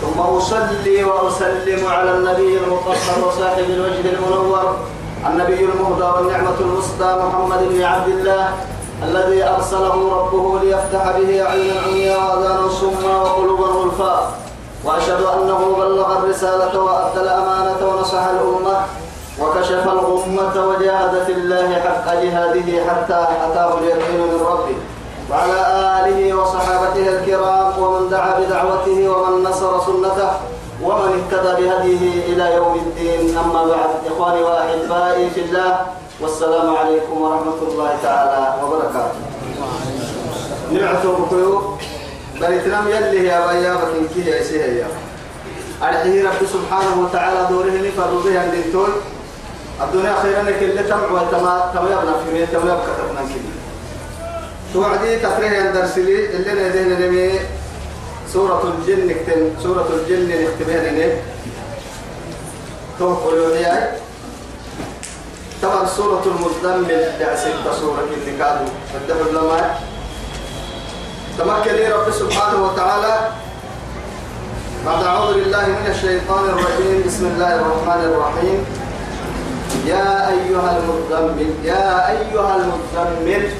ثم أصلي وأسلم على النبي المطهر وصاحب الوجه المنور النبي المهدى والنعمة المسدى محمد بن عبد الله الذي أرسله ربه ليفتح به عين عميا وأذانا صما وقلوبا غلفاء. وأشهد أنه بلغ الرسالة وأدى الأمانة ونصح الأمة وكشف الغمة وجاهد في الله حق جهاده حتى أتاه اليقين من ربه. وعلى آله وصحابته الكرام ومن دعا بدعوته ومن نصر سنته ومن اهتدى بهديه إلى يوم الدين. أما بعد إخواني وأحبائي في الله والسلام عليكم ورحمة الله تعالى وبركاته. نعتو بكيو بريتنام يلي يا بيا بكين يا سيها يا. أرحيه رب سبحانه وتعالى دوره نفرد به الدنتون الدنيا خيرا كل تمع وتما تما يبنى في ميت تما تبنى كده توعدي تفريه الدرس لي اللي ندين نبي سورة الجن نكتم سورة الجن نكتبها لنا توقع الوحياء طبعا سورة المزدمل دع ستة سورة اللي كانوا فدبر لما تمكن رب سبحانه وتعالى. بعد أعوذ بالله من الشيطان الرجيم بسم الله الرحمن الرحيم. يا أيها المزمل يا أيها المزمل.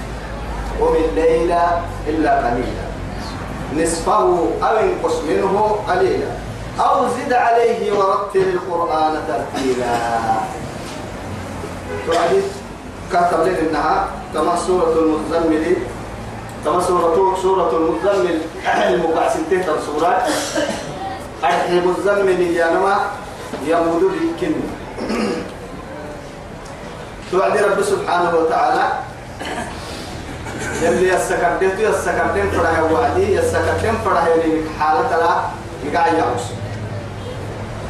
ومن الليل إلا قليلا. نصفه أو انقص منه قليلا. أو زد عليه ورتل القرآن ترتيلا. تعرف كتب لنا إنها كما سورة المزمل كما سورة سورة المزمل. المقاسم تهتم سورة. المزمل يا نما يمود بالكن توعد رب سبحانه وتعالى يلي يسكرتين يسكرتين فرح وعدي يسكرتين فرح يلي حالة لا يقع يعوس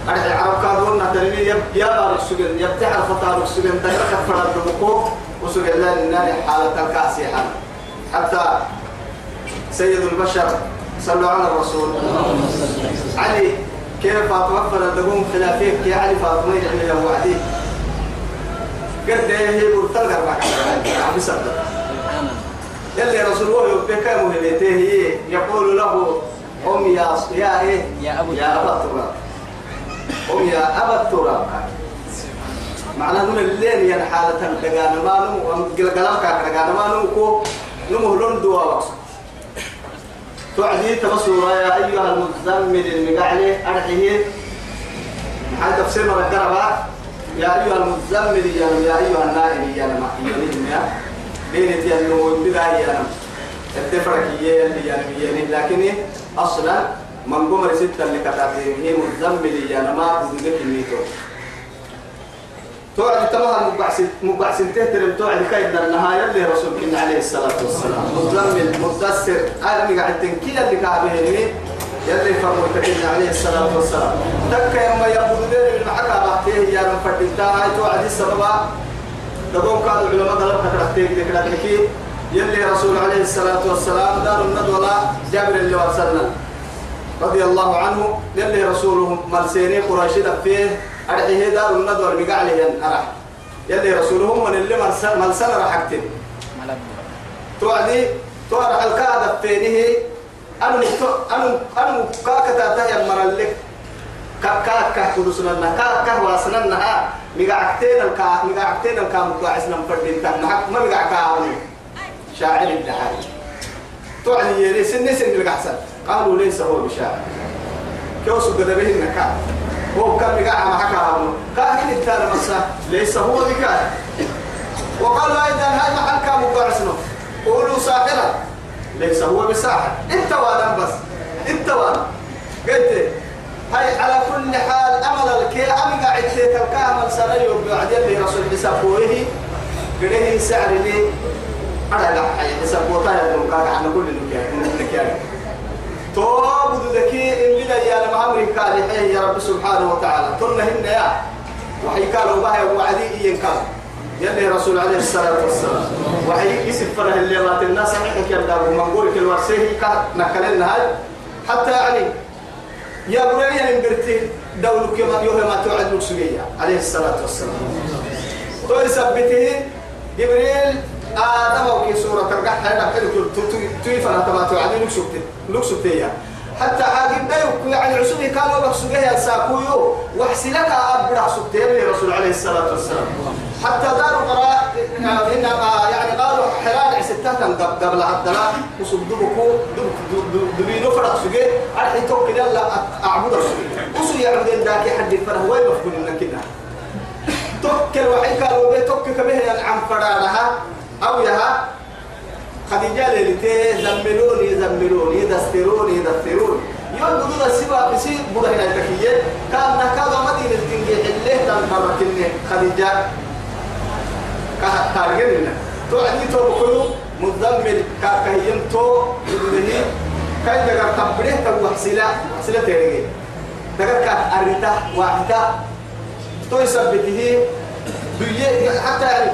أرحي عرب كادون نترمي يب يا بارك سجن يبتح الفطار سجن تهرك فرح دمكو وسجن لا لله حالة الكاسي حتى سيد البشر صلوا على الرسول. علي كيف فاطمة فردقوم خلافيك يا علي فاطمة يحمي له وعدي. قد هي مرتلقى معك عم يصدق. يلي رسول الله يبقى مهمته يقول له أم يا يا إيه؟ يا أبو يا أبا التراب أم يا أبا التراب معناه من الليل ين حالة دقان ما نو قلقلام كاك دقان ما نو كو نمو لون دوا تعدي تبصر يا أيها المزمل المقعلي أرحيه. هذا تفسير من القربة يا أيها المزمل يا أيها النائم يا يا بين تيان نو بداية أنا التفرق هي اللي يعني يعني لكن أصلا من قمر ستة اللي كتابين هي مزمل يا ما بزنك الميتو توعد تمام مبعث مبعث تهترم توعد كيد النهاية اللي رسول كنا عليه الصلاة والسلام. مزمل مدثر أنا قاعد تنكيل اللي كعبه يلي فرموا كنا عليه الصلاة والسلام. تك يوم يبدو من محكا بعته يا من فتنتا هاي توعد السبب تقوم كانوا علماء قلب كترتيك ذكرى تكي يلي رسول عليه الصلاة والسلام دار الندوة جابر اللي وصلنا رضي الله عنه يلي رسوله مرسيني قريش فيه أرحيه دار الندوة المقع ين أرح. يلي رسولهم من اللي مرسل مرسل رحكتين توعدي؟ توعد الكادة فينه؟ أنا أنا أنا كاكتا تهي مرلك. كاك كاك كدوسنا كاك كاك واسنا مقعتين الكا مقعتين الكا مقعسنا مفردين تام ما مقع كاوني شاعر الدحاري توعني يري سن سن القحسن قالوا ليس هو بشاعر. كيوسو قد به النكا هو كان مقع ما حكى هابنو كاهن التالي مسا ليس هو بكاهن وقال أيضا هاي محل كان مقعسنا قولوا ساحرا. ليس هو بساحر. انت وأنا بس. انت وأنا قلت هاي على كل حال أمل الكي أمي قاعد تلقاها سنة يوم بعد يلي رسول حسابه قريه سعر لي. أنا لا حي حسابه طايا لهم قاعد عن كل النكيان تو بدو ذكي إن بدا يا لما أمري قال يا رب سبحانه وتعالى. تنهن يا. وحي قالوا بها وعدي كان. يلي رسول عليه الصلاة والسلام. وحي يسف فره اللي مات الناس حكي يبدأ ومنقول كل ورسيه كان نكلنا هاي. حتى يعني يا بريا نقرتي دولك كما يوم ما توعد لك عليه الصلاة والسلام تو يثبته جبريل آدم وكي سورة ترجع هذا حلو توي فلا تبع توعد لك سكت لك سكت حتى عاقب ده يعني عسوني كانوا بخسوه يا ساكويو. وحسلك أبرع سكتين لرسول عليه الصلاة والسلام. حتى دار قراء إنما يعني قالوا حلال ستة قبل عبد الله وصدقوا دبينو فرق سجى أرحي توك لا أعبد سجى وصل يعبدين ذاك حد الفرح وين مفهوم من كنا توك الوحي قالوا بيه توك كبه فرارها أو يها خديجة ليلتي زملوني زملوني دستروني دستروني يوم بدو السبا بسي بدا هنا التكية كان نكاد مدينة تنجي اللي تنبرك خديجة كارجلنا تو عندي تو بكلو مزمل كاكاين تو اللي كاي دغر تبريه تو حسلا حسلا تيري دغر كا اريتا واحدة تو يثبته بيه حتى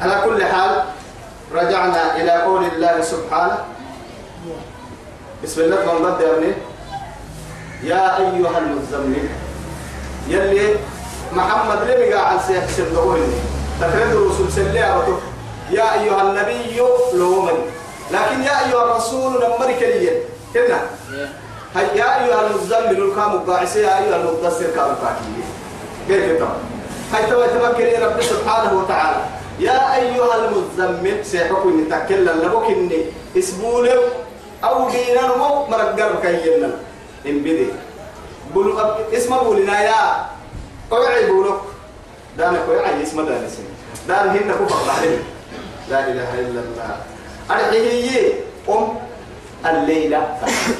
على كل حال رجعنا إلى قول الله سبحانه. بسم الله. الرحمن الرحيم يا أيها المزمل. يلي محمد لم قاعد سيحسن دورني تفرد الرسول سلي يا أيها النبي لومن لكن يا أيها الرسول نمرك لي كنا. هيا يا أيها المزمل الكام الضاعسي يا أيها المدثر كام الفاكي كيف تمام هاي توا تمكن رب سبحانه وتعالى. يا أيها المزمل سيحكم نتكلم لبك إني. اسبولو أو دينا مو مرقر كينا إن بدي. بلو اسم بولنا يا. أوعي بولك. دانك أوعي اسم دانسين دان هنا كفر بعدين. لا إله إلا الله. أرحيه قم. الليلة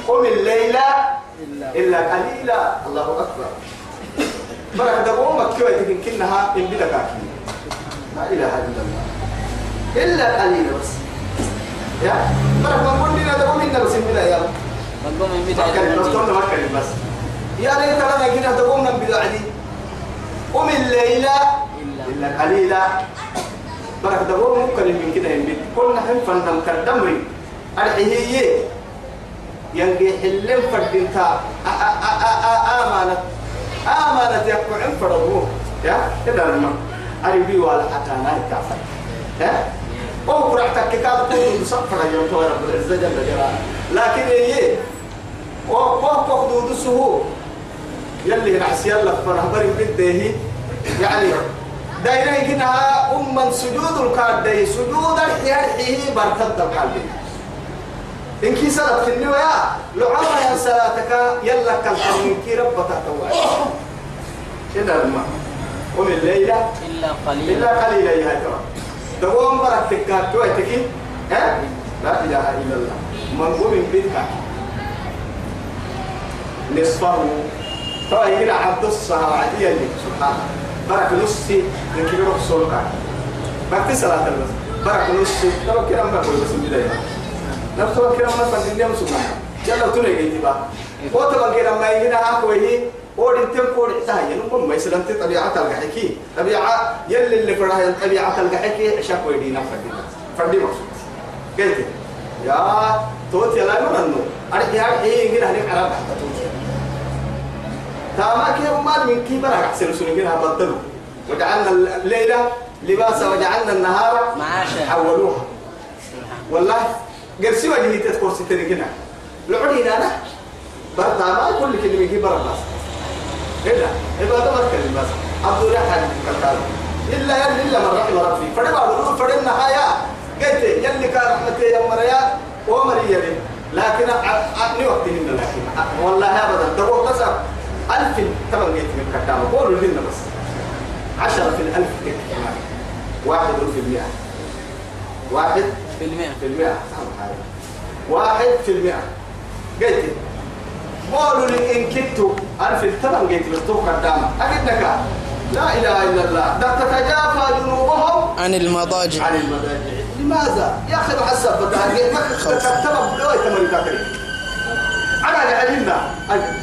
قم الليلة إلا قليلا. الله أكبر. برك دقوم مكيوة تكن كنها إن بدك لا إله إلا الله. إلا قليلا بس. يا. برك من قلنا دقوم إنا بس إن بدا يا. بداية بس. يا ريت لنا كنا دقوم من بدا عدي. قم الليلة إلا قليلا. برك دقوم ممكن من كده يمين كنا هم فندم كالدمري أرحيه ينجي حلم فردينتا آمانة آمانة يقوع فرضوه يا كده لما أريبي ولا حتى أنا يتعفى ها أو قرأتك كتاب كل صفر يوم تو رب العزة جل جلاله. لكن إيه وقف دود سهو. يلي نحس يلا فرح بري بده يعني دايرة كنا أم سجود الكاد سجود الحياة برتد القلب. إن كي سلت في النوايا لعما يا صلاتك يلا كالحمين كي ربك توعي كده الماء قم الليلة. إلا قليلا. إلا قليلا يا ترى دوام برك تكات توعي تكي ها؟ لا إله إلا الله. من قوم بدك نصفه. طيب هنا عبد عادية لي سبحانه برك نصي كي يروح سولك برك صلاة بس برك نصي ترى ما بقول بس بداية. نفسه كده ما فندي نعم سبحانه جل تقول لي جيبا هو طبعا كده ما يجينا أكو هي اور أنتم كور تاهي نقوم ما يسلمت طبيعة الجحكي طبيعة يلي اللي فرها طبيعة الجحكي عشاك ويدينا فردي فردي مقصود. قلت يا توت يلا منو أرجع إيه هنا هنيك عرب. تمام كي أمال من كي برا أحسن سنين كنا بدلوا وجعلنا الليلة لباسا وجعلنا النهار معاشا. حولوها والله قرسي وجهي تذكر ستين كنا. لعوني أنا. برتا ما كل كلمة كي برا بس إلا. عبادة ما تكلم بس. عبد الرحمن كتاب. إلا يلي إلا من رحم ربي. فدي بعض الأمور فدي النهاية. قلت يلي كان رحمتي يا مريا ومريا لكن أعني وقتهن لكن. والله أبدا. دبو قصر ألف تمام قلت من كتاب قولوا لنا بس. عشرة في الألف واحد في المئة. واحد في المئة. في المئة. واحد في المئة. قلت قولوا لي إن كنت ألف الثمن قلت بستوك قدامك. أجدك لا إله إلا الله. ده تتجافى جنوبهم عن المضاجع. عن المضاجع. لماذا؟ يا أخي بحسب. بدها ما كتبها بلوي تمري كاكري أنا علمنا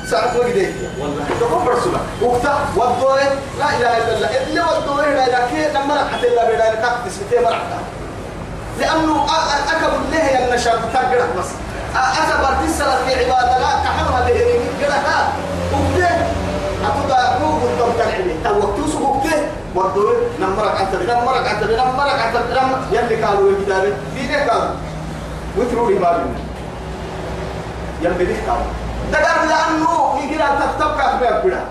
ساعة وقت والله. تقوم برسولة. وقتا والدوي لا إله إلا الله. اللي والدوي لا إله. كي لما رحت الله بلا نكاك تسمتين مرحتا لأنه أكبر له يا النشاط تقرأ بس. أكبر تسرى في عبادة. لا كحرها به قرأها وقتا أتودا روح الدم تلعبي توقتوس وقتا والدوي نمرك عتبي نمرك عتبي نمرك نمرك يلي قالوا الكتاب في قالوا؟ وتروا لي بابنا يلي قالوا دقر لأنه يجي تتبقى في بلا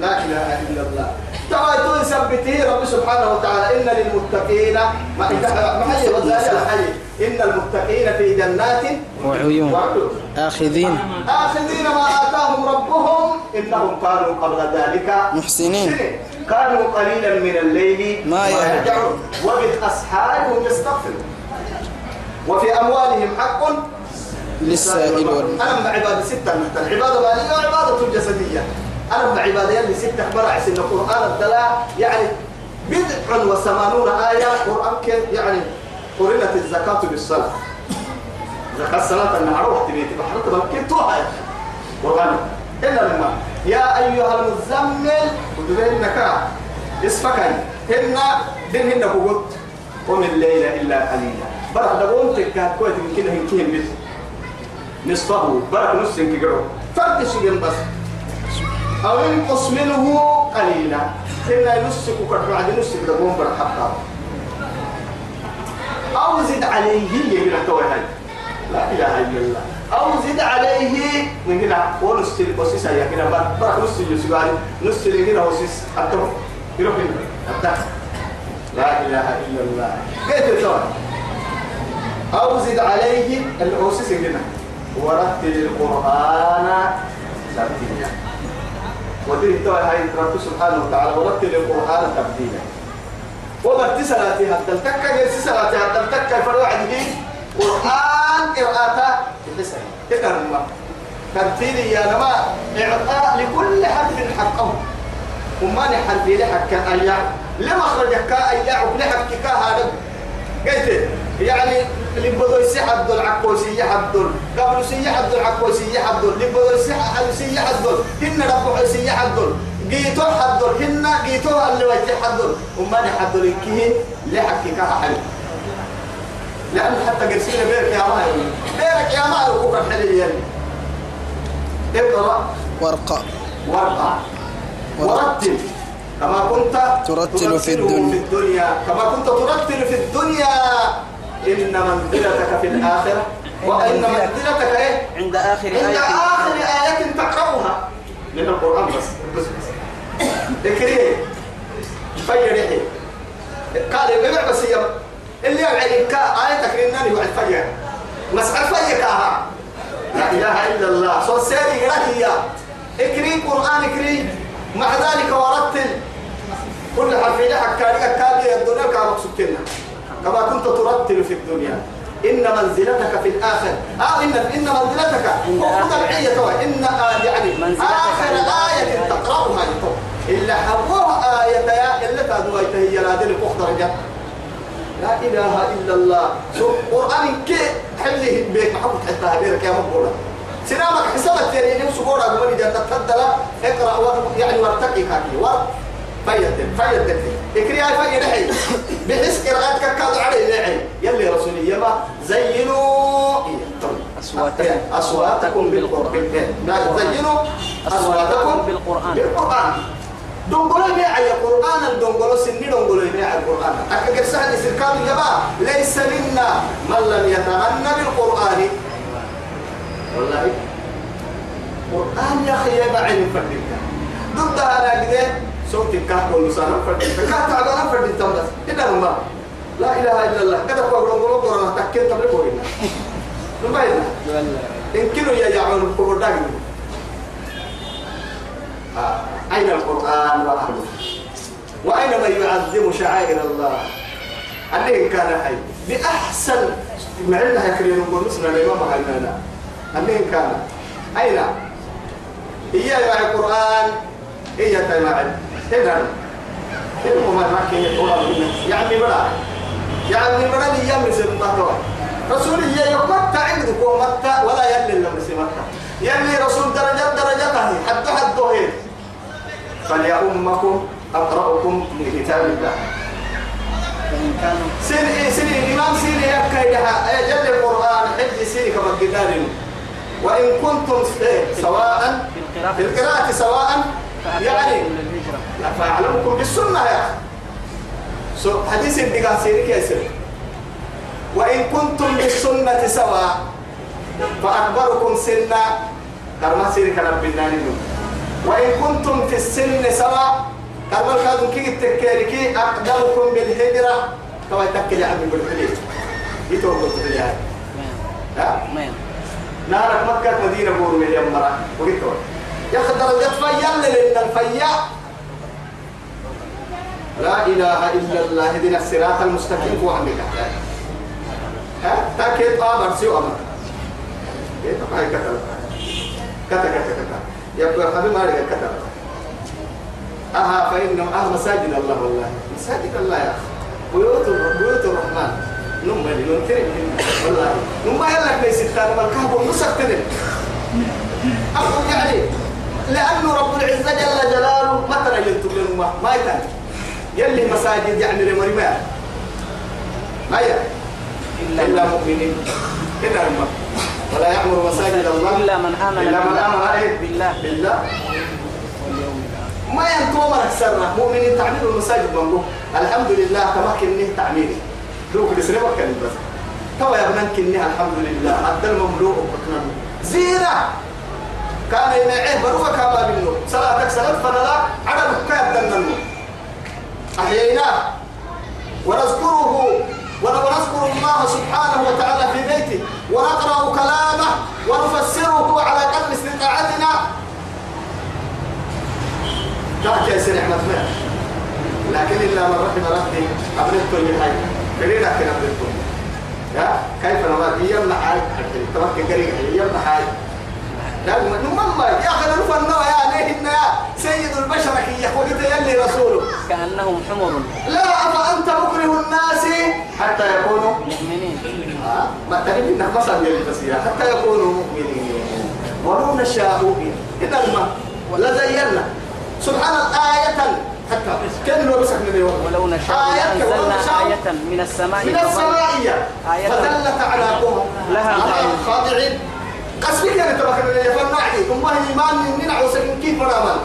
لا إله إلا الله. تعالى ثبته رب سبحانه وتعالى إن للمتقين ما ما هي الحي إن المتقين في جنات وعيون. آخذين. آخذين ما آتاهم ربهم إنهم كانوا قبل ذلك محسنين. كانوا قليلا من الليل. ما يهجعون وبالأسحار هم يستغفرون. وفي أموالهم حق للسائل والمحروم أنا عبادة ستة مثلا عبادة مالية وعبادة جسدية. أنا عبادة يلي ستة برعس إن القرآن الدلاء يعني بدع وثمانون آية قرآن كيف يعني قرنت الزكاة بالصلاة زكاة الصلاة النهار وقت بيتي. بحرت بمكن توها قرآن إلا لما يا أيها المزمل ودبين نكا اسفكي هن دين هن بقول قم الليل إلا قليلا. برك دقون تكاد كويت من كده هنكين بس نصفه برك نص انكجرو فرد شيء بس. أو ينقص منه قليلا. إن نص كوكر بعد نص دقون برك حتى. أو زد عليه يمين التوهي لا إله إلا الله. أو زد عليه من هنا ونص القصيص يا كنا برك نص يسوع نص اللي هنا وسيس أتو يروح هنا. لا إله إلا الله. تسوي أو زد عليه الأوسيس هنا. ورتل القرآن ترتيلا ودي التوى هاي رب سبحانه وتعالى ورتل القرآن تبديلا. وبرت صلاتي حتى التكة جلس صلاتي حتى التكة فروعد به قرآن قراءة تسعة تكرر الله. ترتيلي يا نما إعطاء لكل حرف حقه وما نحرف لحق أيا لما خرجك أيا وبلحق كهذا قلت يعني اللي بدو يسيح الدول عكوسية الدول قبل سيح الدول عكوسية الدول اللي بدو يسيح سيح الدول هن ربو سيح الدول جيتو حدول هن جيتو اللي وجه حدول وما نحدول كيه لحق كها حلو؟ لأن حتى قرسينا بيرك يا ماي بيرك يا ماي وكوكا حلي يلي. اقرأ ورقة. وارقع ورتل. كما كنت ترتل. في الدنيا. كما كنت ترتل في الدنيا. إن منزلتك في الآخرة. وإن منزلتك إيه؟ عند آخر عند آية. آخر آية تقرأها. من القرآن بس بس بس. اكريه فيريحي قال بمع بس هي اللي يبعد كا آية تكريناني وعد فيا مسألة فيا كاها لا إله إلا الله. صوت سيري هي اكري قرآن اكري مع ذلك ورتل كل حرف لحق كان كان الدنيا كان مقصودنا كما كنت ترتل في الدنيا. إن منزلتك في الآخر. آه إن إن منزلتك. آخر. العية إن آه يعني آخر آية. تقرأها إلا حبوها آية يا إلا تدويت هي نادل الأخضر جاء لا إله إلا الله. شوف قرآن كي حله بيك. محبوب حتى هبيرك يا مقولة سلامك حسابك يعني نفسه قولة قولي جاء تتفضل. اقرأ يعني وارتقي كاكي ور فيدك فيدك اكري هاي فيد حي بحس قراءتك كاد علي نعي يلي رسولي يما زينوا. أصواتكم. أصواتكم بالقرآن. زينوا. أصواتكم بالقرآن. بالقرآن. دونغولو بيع القرآن الدونغولو سني دونغولو بيع القرآن. أكثر سهل سركاب يبا ليس منا من لم يتغنى بالقرآن. والله. قرآن يا أخي يبا عين فردك ضد هذا كده صوت الكهف واللسان فردك كهف تعبان فردك بس إلا ما لا إله إلا الله. كده قول دونغولو قرآن تكين تبلي قولنا نباينا إن كانوا يجعلون القرآن آه. أين القرآن وأهله؟ وأين من يعظم شعائر الله؟ أنه كان حي. بأحسن. معنا يكرين نقول نسنا الإمام حينا أنه كان. أين؟ هي مع القرآن هي تماعد هنا كلمة ما مكة يعني بلا يعني بلا لي يصير مكة رسول الله مكة عندك ومكة ولا يلي لما مكة يلي رسول درجات درجاته حتى حد هيك فليأمكم أقرأكم لكتاب الله. إيه سن الإمام سن يبكي لها جل القرآن حج سن كما وإن كنتم إيه سواء في القراءة سواء يعني فأعلمكم بالسنة يا أخي. حديث الدقاء سيرك يا سير وإن كنتم بالسنة سواء فأكبركم سنا. كرما سيرك ربنا لكم وإن كنتم في السن سواء كرما كانوا كي تكيركي أقدمكم بالهجرة. كما يتكل عمي بالحليل يتوقف الهجرة ها؟ نارك مكة مدينة بور مليون مرة. وقلت درجات فيا لأن الفيا. لا إله إلا الله اهدنا الصراط المستقيم. هو عندك ها؟ تاكيد آمر سيو أمر إيه؟ طبعا كتب. كتب كتب كتب. يبقى حبيب ما رجع كتب. أها فإنه أها مساجد الله والله. مساجد الله يا أخي. بيوت بيوت الرحمن. نم بني ننتري والله. نم يلا ليس الثاني والكهف ومسكتين أقول يعني لأنه رب العزة جل جلاله ما ترى ينتم للأمة ما يتن يلي مساجد يعني لمريمان ما يا إلا إلا من, مؤمنين. إلا الماء ولا يأمر مساجد الله. إلا من آمن إلا من آمن؟ بالله. بالله. ما ينتو مرك سرنا مؤمنين تعمير المساجد منقول الحمد لله تمكن نه تعميري دوك بسرعة وكان بس. توا يا كنها الحمد لله أدى المملوء وكنا زينة كان يمعيه بروك كما منه صلاتك صلاة فلا على الكاب دننه أحييناه ونذكره ونذكر الله سبحانه وتعالى في بيته. ونقرأ كلامه ونفسره على قدر استطاعتنا. تحكي يا سيدي احمد لكن إلا من رحم ربي من هاي فريدة كنا ابنته يا كيف نمر أيام نحاي تمكن قريب أيام نحاي نمم يا يا سيد البشر كي يقول يلي رسوله. كأنهم حمر. لا أفأنت مكره الناس حتى يكونوا مؤمنين. ما تعرف إنك مثلا يلي حتى يكونوا مؤمنين. ولو نشاء إذا ما لزينا. سبحان آية حتى كان لو بسك من ولو نشاء آية نشاء آية من السماء من السماء آية فدلت على قوم لها. خاضعين قصدك يعني تبقى من يفنعي ثم إيمان من ننع وسكن كيف مرامل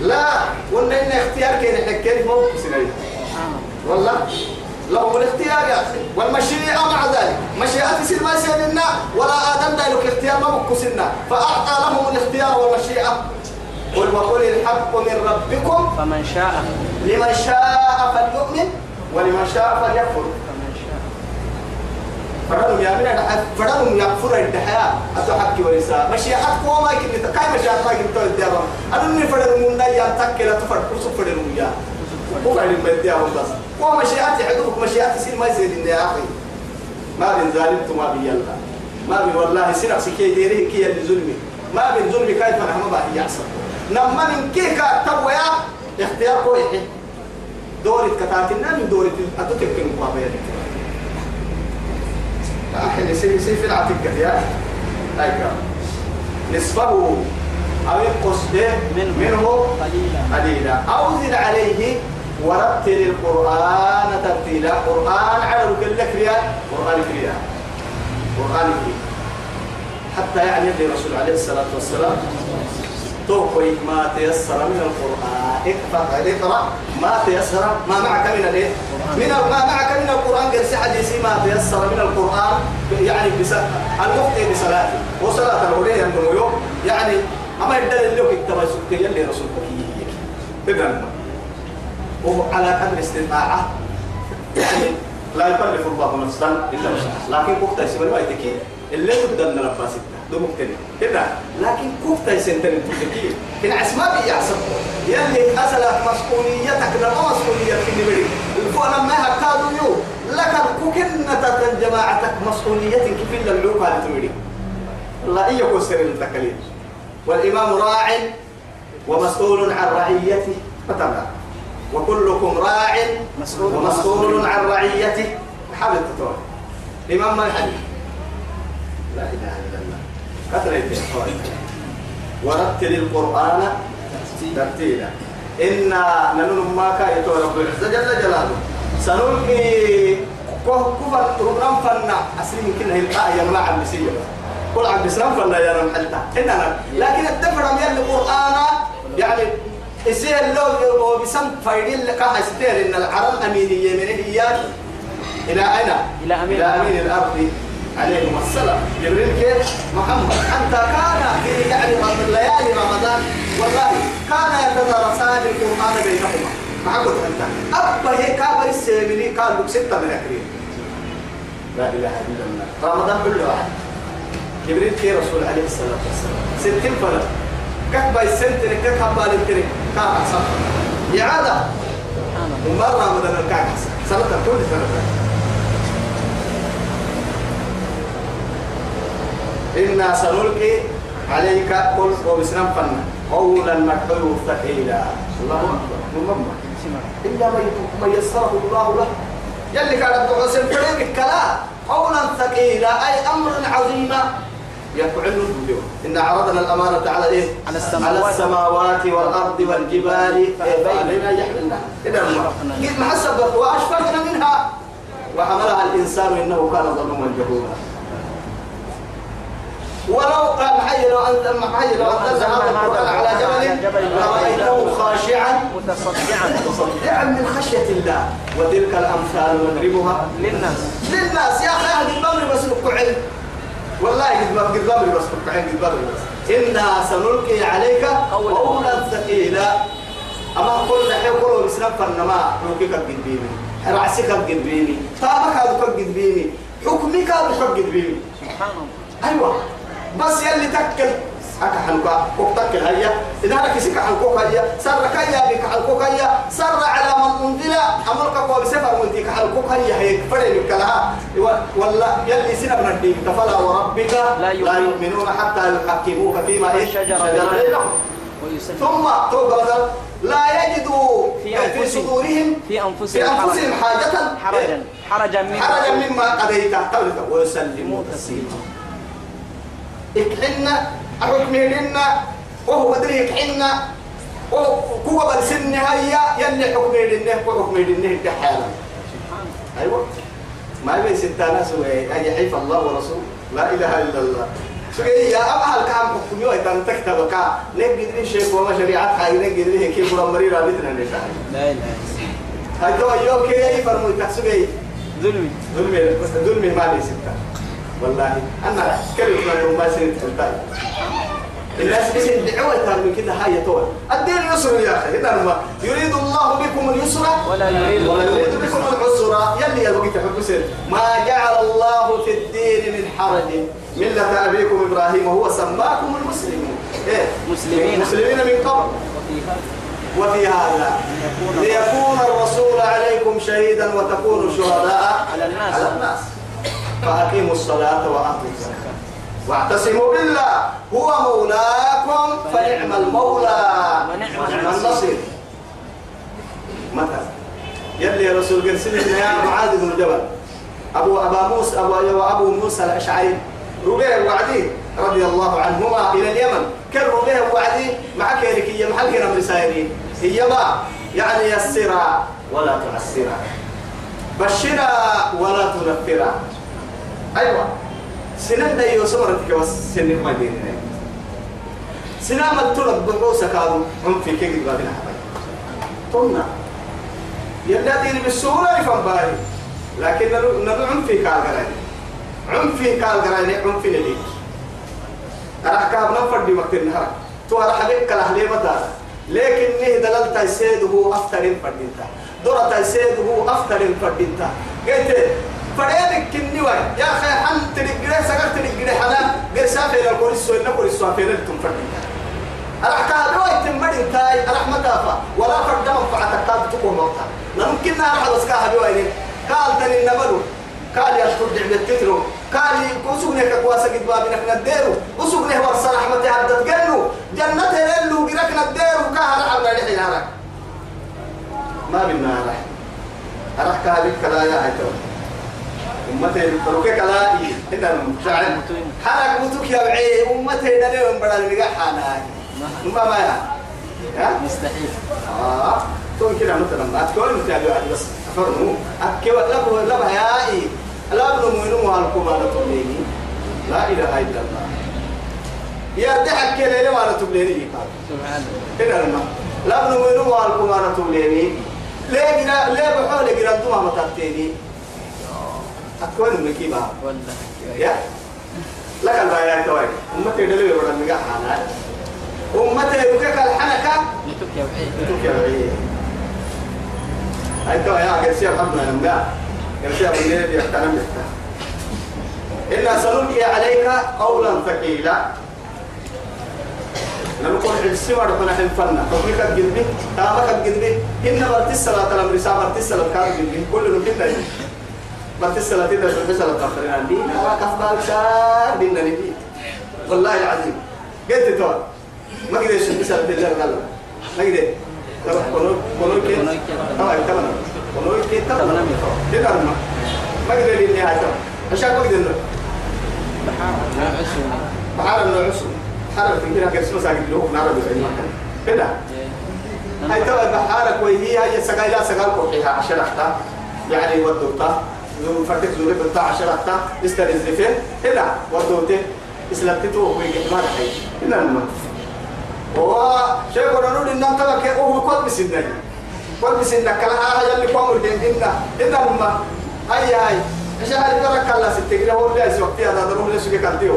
لا وإن إن اختيار كان حكيت مو سنين آه. والله؟ لهم الاختيار يا أخي. والمشيئة مع ذلك. مشيئة يصير ما يصير لنا ولا آدم ذلك اختيار ما بكسنا فأعطى لهم الاختيار والمشيئة. قل وقل الحق من ربكم. فمن شاء. لمن شاء فليؤمن ولمن شاء فليكفر. فرنم يا من فرنم يكفر الدحياة أتحكي ولسا مشيئة قوما يمكن كاي مشيئة ما يمكن تقول ديابا أنا من فرنم من نيا تكلا تفر كرسو فرنم يا. هو بعد من ديابا بس. قوما مشيئة يحدوك مشيئة يصير ما يصير يا أخي. ما بين ظالم ما بين يلا. ما بين والله سرق سكي ديري كي اللي ظلمي. ما بين ظلمي أنا ما بقى يحصل نما من كيكا تبويا اختيار كويس دورة كتاتنا من دورة أتوتك من قابية أحد يصير يصير في العتيق يا أيوة نصفه أو ينقص به منه. منه قليلا. قليلا. أو زد عليه ورتل القرآن ترتيلا. قرآن على كل ريال قرآن ريال قرآن ريال حتى يعني اللي رسول عليه الصلاة والسلام. توقي ما تيسر من القرآن. اقرأ اقرأ. ما تيسر ما معك من الايه؟ من ما معك من القرآن قرس حديثي ما تيسر من القرآن يعني المفتي بصلاته. وصلاة الأولية عندهم يوم. يعني أما يدل اللي كتب سكتي اللي رسول إذن وعلى قدر استطاعة. يعني لا يكلف الله نفسا إلا وسعها. لكن يسمى ما يتكي اللي تبدأ من الباسط دو ممكن. كده لكن كفتا يسنتن تبكي كن عسما بيعصب. يلي أسلت مسؤوليتك لما مسؤوليتك النبري الفونا ما هكادو يو لك كوكنة جماعتك مسؤوليتك إلا اللوكا لتمري الله إيه يكون سر التكاليف والإمام راع ومسؤول عن رعيته. فتبع وكلكم راع مسؤول ومسؤول عن رعيته. حابب تطور الإمام ما الحديث؟ لا إله إلا الله. كثرة ورتل القرآن ترتيلا. إنا ننن ما كايتو رب العزة جل جلاله. سنلقي كفر رمضان فنا. أسلم يمكن هي الآية ما عم بسيء كل عم بسلام فنا يا رب حتى إننا لكن الدفر من القرآن يعني يصير لو بسم فايدين لك هستير إن العرب أمينية من هي إلى أين؟ إلى أمين. إلى أمين الأرض. عليهم السلام. جبريل كيف؟ محمد. حتى كان في يعني ليالي رمضان. والله كان يتدارسان القرآن بينهما. محمد أنت. أبا هيك أبا السيمني كان لك ستة من أكريم لا إله إلا الله. رمضان كله واحد. جبريل كي رسول عليه الصلاة والسلام؟ ستين فلك كهبا السنتري كهبا الانتري كان أحسن الله ومرة رمضان الكعب أحسن سنة كل سنة. إنا سنلقي عليك قل وبسلام فنا قولا مكحول ثقيلا الله أكبر. إلا من يسره الله له. يلي كان أبو حسين فريق الكلام قولا ثقيلا أي أمر عظيما يفعل الوجوه إن عرضنا الأمانة على إيه؟ على السماوات. على السماوات. والأرض والجبال. فأبينا يحملنا إذا قد محسبت وأشفقنا منها. وحملها الإنسان إنه كان ظلوما جهولا. ولو قال حي لو أنزل حي لو أنزلنا هذا القرآن على جبل لرأيته خاشعا. متصدعا. متصدعا من خشية الله. وتلك الأمثال نضربها. للناس. للناس. يا أخي أهل البمر بس علم. والله قد بمر بس علم. قد بمر بس. إنا سنلقي عليك قولا. ثقيلا. أما كل حين كل بسنب فنما حكمك قد بيني رعسك قد بيني طابك هذا قد بيني حكمك هذا قد بيني سبحان الله. أيوه. بس يلي تكل. هكا حنكا وقتكل هيا. إذا لك سكا حنكوك هيا. سر كيا بك حنكوك هيا. سر على من أنزل. أمرك هو بسفر وانت حنكوك هيا. هيك فرين كلها ولا يلي سنة من الدين فلا وربك لا يؤمنون. حتى يحكموك فيما إيش شجر بينهم. ثم توبة لا يجدوا في في أنفسهم. صدورهم. في في أنفسهم أنفسهم حاجة. حرجا. حرجا مما حرجا مما قضيت. قولك ويسلموا تسليما. اكحنا حكمينا وهو دري اكحنا وكوة بالسن هيا يلي حكمي لنه وحكمي لنه كحالا أيوه. ما يبي ستانا سوى أي حيف الله ورسوله لا إله إلا الله. سوى يا ابا الكام حكمي ويتان تكتب كا نقدر شيء وما شريعة هاي نقدر كيف ولا مريرة بيتنا نتاعي لا إله إلا هاي تو يوم كي يفرموا تحسبي. ظلمي. ظلمي ظلمي ما لي ستة. والله. أنا كلمة من ما سنت الباي الناس بس الدعوة ترى من كده هاي طول الدين يسر يا أخي. إذا ما يريد الله بكم اليسر ولا يريد ولا يريد بكم العسر. يلي يا بقيت حبسين ما جعل الله في الدين من حرج. ملة أبيكم إبراهيم وهو سماكم المسلمين إيه؟ مسلمين. مسلمين من قبل. وفي هذا وفي هذا. ليكون الرسول عليكم شهيدا وتكونوا شهداء على الناس. على الناس. فأقيموا الصلاة وآتوا الزكاة. واعتصموا بالله هو مولاكم فنعم المولى. ونعم النصير متى؟ يلي يا رسول قال سيدنا يا معاذ بن جبل. أبو أبا موسى أبو أبو موسى الأشعري. ربيع وعدي رضي الله عنهما إلى اليمن. كان ربيع وعدي مع كيركية محل كنا مرسائلين هي ما؟ يعني يسرا ولا تعسرا. بشرا ولا تنفرا. أيوة. سنن دا يوسمرتك بس سنن ما ديننا سنة ما تلقى بقوسة كانوا هم في كيك بابنا. حبايب طلنا يلا دين بالسهولة يفهم باي لكن نبي عم في كالغراني. عم في كالغراني عم في نديك أنا كاب نفر دي مكتر نهار تو أنا حبيب كلا حليه مدار لكن نه دلال تيسيده أفترين فردينتا. دورة تيسيده أفترين فردينتا. قلت فريدك كني واي يا أخي حن تريقري سقر تريقري حنا غير سافر الكوريسو إنه كوريسو أفير لكم فردينتا أرحكا دوا يتمدين تاي أرح متافا ولا فرد منفعتك كاد تقوم موتا ممكن نعرف بس كاها بيوين قال تاني النبلو. قال يا شكر دعم التترو قال كوسوغني كواسا قد بابنا كنا الديرو وسوغني ورسا رحمة عبدت قالوا جنة للو قرقنا الديرو كاها رحمة لحي هارك ما بنا راح راح كهذه كلا يا هيتو أمتي بروك كلا إيه؟ هنا شعر حرك متوك يا بعي أمتي دلهم بدل مجا حنا ما ما يا؟ مستحيل. آه. تون كده مثلا أتكلم مثال واحد بس. أفرمو. أكيد لبه يا إيه؟ لا بنو منو مالكم على تبليني لا إله إلا الله. يا تحك كده ليه على تبليني. سبحان الله هنا لما لا بنو منو مالكم على تبليني ليه جنا ليه بحول جنا دوما متاتيني أكون مكيبا يا. لك البيان توي أمتي دلوي ولا مجا حالا. أمتي بكك الحنكة يتوك يا بعيد انتو يا بعيد توي يا الحمد لله. قرسي أبو نيل يحترم بك إنا سنلقي عليك قولا ثقيلا. نقول السمع ربنا حنفنا. فبريك الجنبي تامك الجنبي إن برت الصلاة لما رسالة الصلاة كان الجنبي كل نكنا برت الصلاة تدرس في الصلاة تأخرين عندي لا كفار شار دينا نبي والله العظيم قلت تو ما قدرش الصلاة تدرس قال ما قدر كونو كي. آه تمام كونو كي تمام تمام. كده ما ما قدر اللي هاي عشان ما قدر بحار عسوني بحار في كده كرسي مساجد له ما كان كده هاي تبع بحارك وهي هي سقاي لا سقال قرحها عشان أحتا يعني ودوتا زو فتك زو بتاع عشان أحتا استرز فين كده ودوته اسلمتته ويجي ما رحي هنا الما هو شيء إن تبع كه هو كل بسنة كل بسنة كلا هاي اللي قاموا الدين. هنا هنا الما هاي هاي عشان هاي ترى كلا ستة؟ هو اللي أسوأ فيها هذا روح لسه كالتيو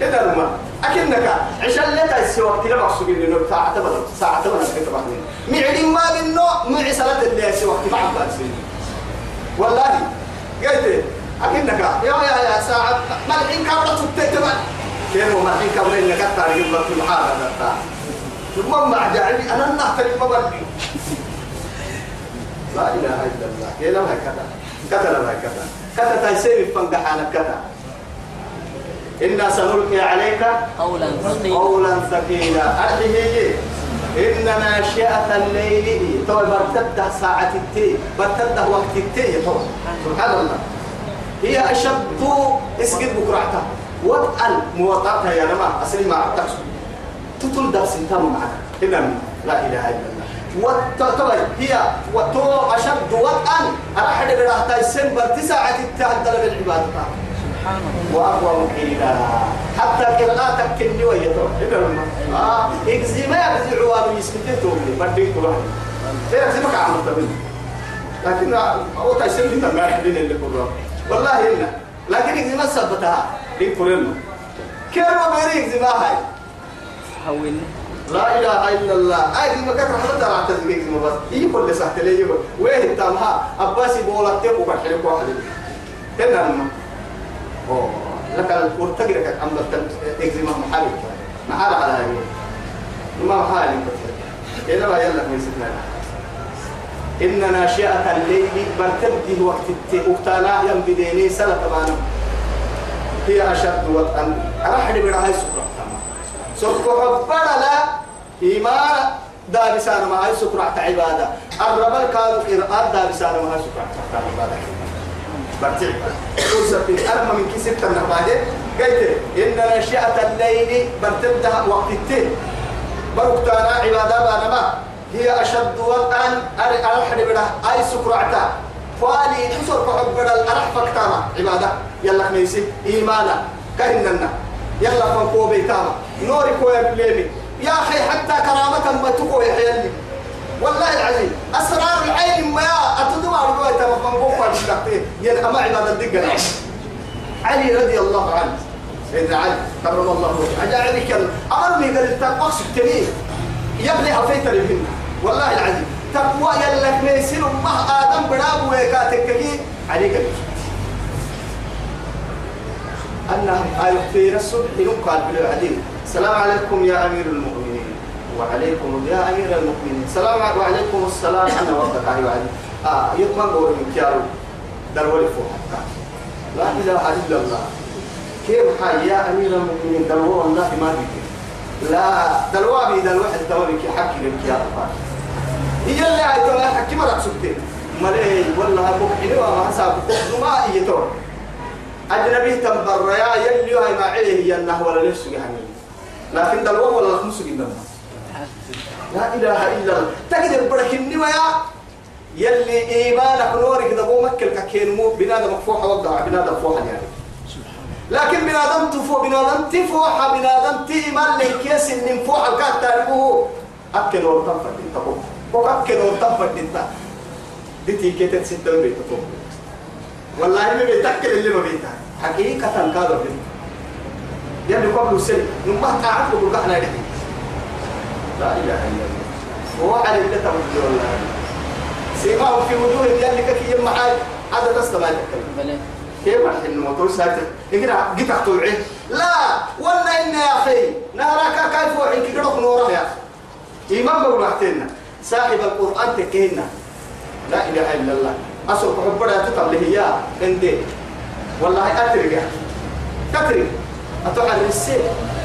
كده الما أكنك عشان لا تسوي وقت لا مقصود إنه ساعة تبغى ساعة تبغى كده بعدين معدي ما بينه مع سلة اللي يسوي وقت مع بس والله. قلت أكنك يا يا يا ساعة. ما الحين كابرة تتبع كيف ما الحين كابرة إنك تعرف الله في الحالة ده ثم مع جعلي أنا نحترم ما بدي لا إله إلا الله. يا لو هكذا كذا. لو هكذا كذا. تيسير فنجحانك كذا. إنا سنلقي عليك قولا ثقيلا. قولا ثقيلا. أرحيه إن ناشئة الليل تو برتده ساعة التي برتده وقت التي تو سبحان الله. هي أشد اسقط بكرعتها وطأل موطأتها يا نما أسلي ما تقصد تطل درس تام معك إنما لا إله إلا الله. وطبعا هي وتو أشد وطأا أرحل براحتها السن برتساعة التعدل بالعبادة سبحان الله وأقوى مكيلا حتى قراءتك كني ويتو آه إجزي ما يبزي عوام يسكتتو لي بديك واحد زي ما كان عملت لكن هو تيسير انت ما يحبين اللي كله والله إلا. لكن إجزي ما سبتها. لين كلنا ما بيري إجزي ما هاي؟ هوني لا إله إلا الله. أي ما رحمة الله تعالى إجزي ما بس. هي كل سهل لي يقول. وين تامها أباسي بولك تبو بحرك واحد هنا أوه لك الورتقي لك عم تجزي ما محارب محارب على هاي. ما محارب إلا ما يلا من سكنا إن ناشئة الليل برتبدي وقت التوكتانا يم بديني سنة تبانا هي أشد وطئا أرحل برعاي سكرة. سكرة بلا إيمان دابسان ما هي سكرة عبادة. الرب كانوا قراءات دابسان ما هي سكرة عبادة. برتع فرصة في أرمى من كي ستة قلت إن ناشئة الليل برتبدها وقت التين بركتانا عبادة بانما. هي أشد وطئا أرحل بلا أي سكرة فالي تصر فحب بلا الأرح فكتاما عبادة يلا خميسي. إيمانا. كهننا. يلا فنقو بيتاما نوري كويا بالليمي يا أخي حتى كرامة ما تقوى يحيالي والله العظيم. أسرار العين ما أتدوى رواية مفنقوك والشكتين ينقمع عبادة الدقة علي رضي الله عنه. سيدنا علي كرم الله وجهه. أجا كان أمرني قال أقصد تنين يبني أفيت للهن والله العظيم. تقوى يلك ميسين أمه آدم براب ويكاتك عليك أنها آية في الصبح يقال بالعديد السلام عليكم يا أمير المؤمنين. وعليكم يا أمير المؤمنين. عليكم وعليكم السلام. أنا وقتك. أيها علي آه يطمن قول من كيارو درولي فوق لا إله إلا الله. كيف حي يا أمير المؤمنين؟ دلوا والله ما بك لا دلوا بي دلوا حتى ولك حكي لك يا رب. هي اللي هاي تقول حكي مرة سكتين ملي والله أبوك حلوة ما حساب. ما يتور أجنبي تنبر يا يلي هاي ما عليه هي النهو ولا لسه يعني. لكن دلوا ولا خمسة جنب لا إله إلا الله. تقدر برك النوايا يلي إيمانك نورك دبو مكل ككين مو بنادم مفوحة وضع بنادم فوحة يعني. لكن بنادم تفو بنادم تفوحة بنادم تيمان للكيس اللي مفوحة كات تعرفوه أكل ورطان إنت بو أكل ورطان إنت. دي تيكيتت ستة بيت تقوم والله ما بيتأكل اللي ما بيتها حقيقة كذا يلي قبل سنة نما تعرف بقى لا لا إله إلا الله. هو على اللي والله سيماهم في وجوه يلي كي يم معاي هذا تستمع بلى. كيف راح الموتور ساكت؟ يقرا قطع طلعي لا. ولا إن يا أخي نهارك كيف وعيك كده نوره يا أخي. إمام بروحتنا صاحب القرآن تكينا. لا إله إلا الله. أصل حبنا تطلع هي عندي والله أترجع كتري أتوحد السيل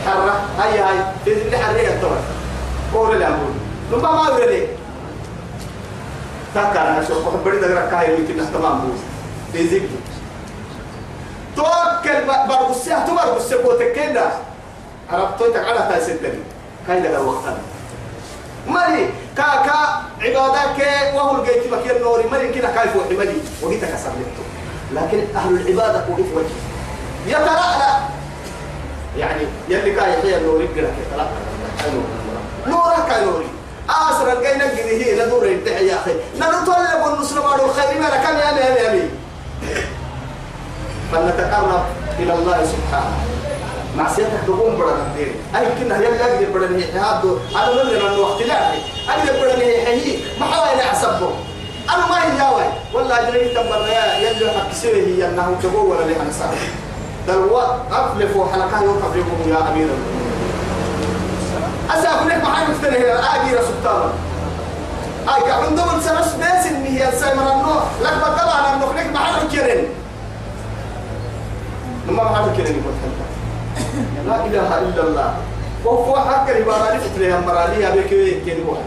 حرة. هاي هاي في اللي حرية الطبع قول الأمور ثم ما أقول لي تاكا أنا شوف حبنا دقرا كاي ويتنا تمام بوز ذكر توكل برضو السيح تبرضو السيح وتكينا عرفتويتك على تاسدني كاي دقرا وقتنا مالي كا كا عبادك وهو الجيت بكير نوري مالي كده كيف وحي مالي وقيتك أسرلته لكن أهل العبادة وقيت وجه يترأى يعني يلي كان يحيى النوري قرأ يترأى نورك نوري آسر الجينا هي ندور يدعي يا أخي. نطلب النصر مارو الخير ما كم يا أمي يا أمي فلنتقرب إلى الله سبحانه. معصيتك تقوم برا الدين. أي كنا هي اللي أقدر برا نهي هذا أنا من لنا وقت لا أقدر برا نهي هي. ما حاول أعصبه أنا ما هي جاوي والله أجري تبر يا يلي حق سوي هي. أنه تقول ولا لي أنا صار دلوا أفلف وحلقة يوم قبلكم يا أمير أسأل ما حد مفتنه أجي رسول أي عندهم سنس بس إن هي سايمر النور لك بقى أنا النور لك ما حد كيرن ما حد كيرن لا إله إلا الله. وهو حق العبارة فترة مرالية بكوي كده واحد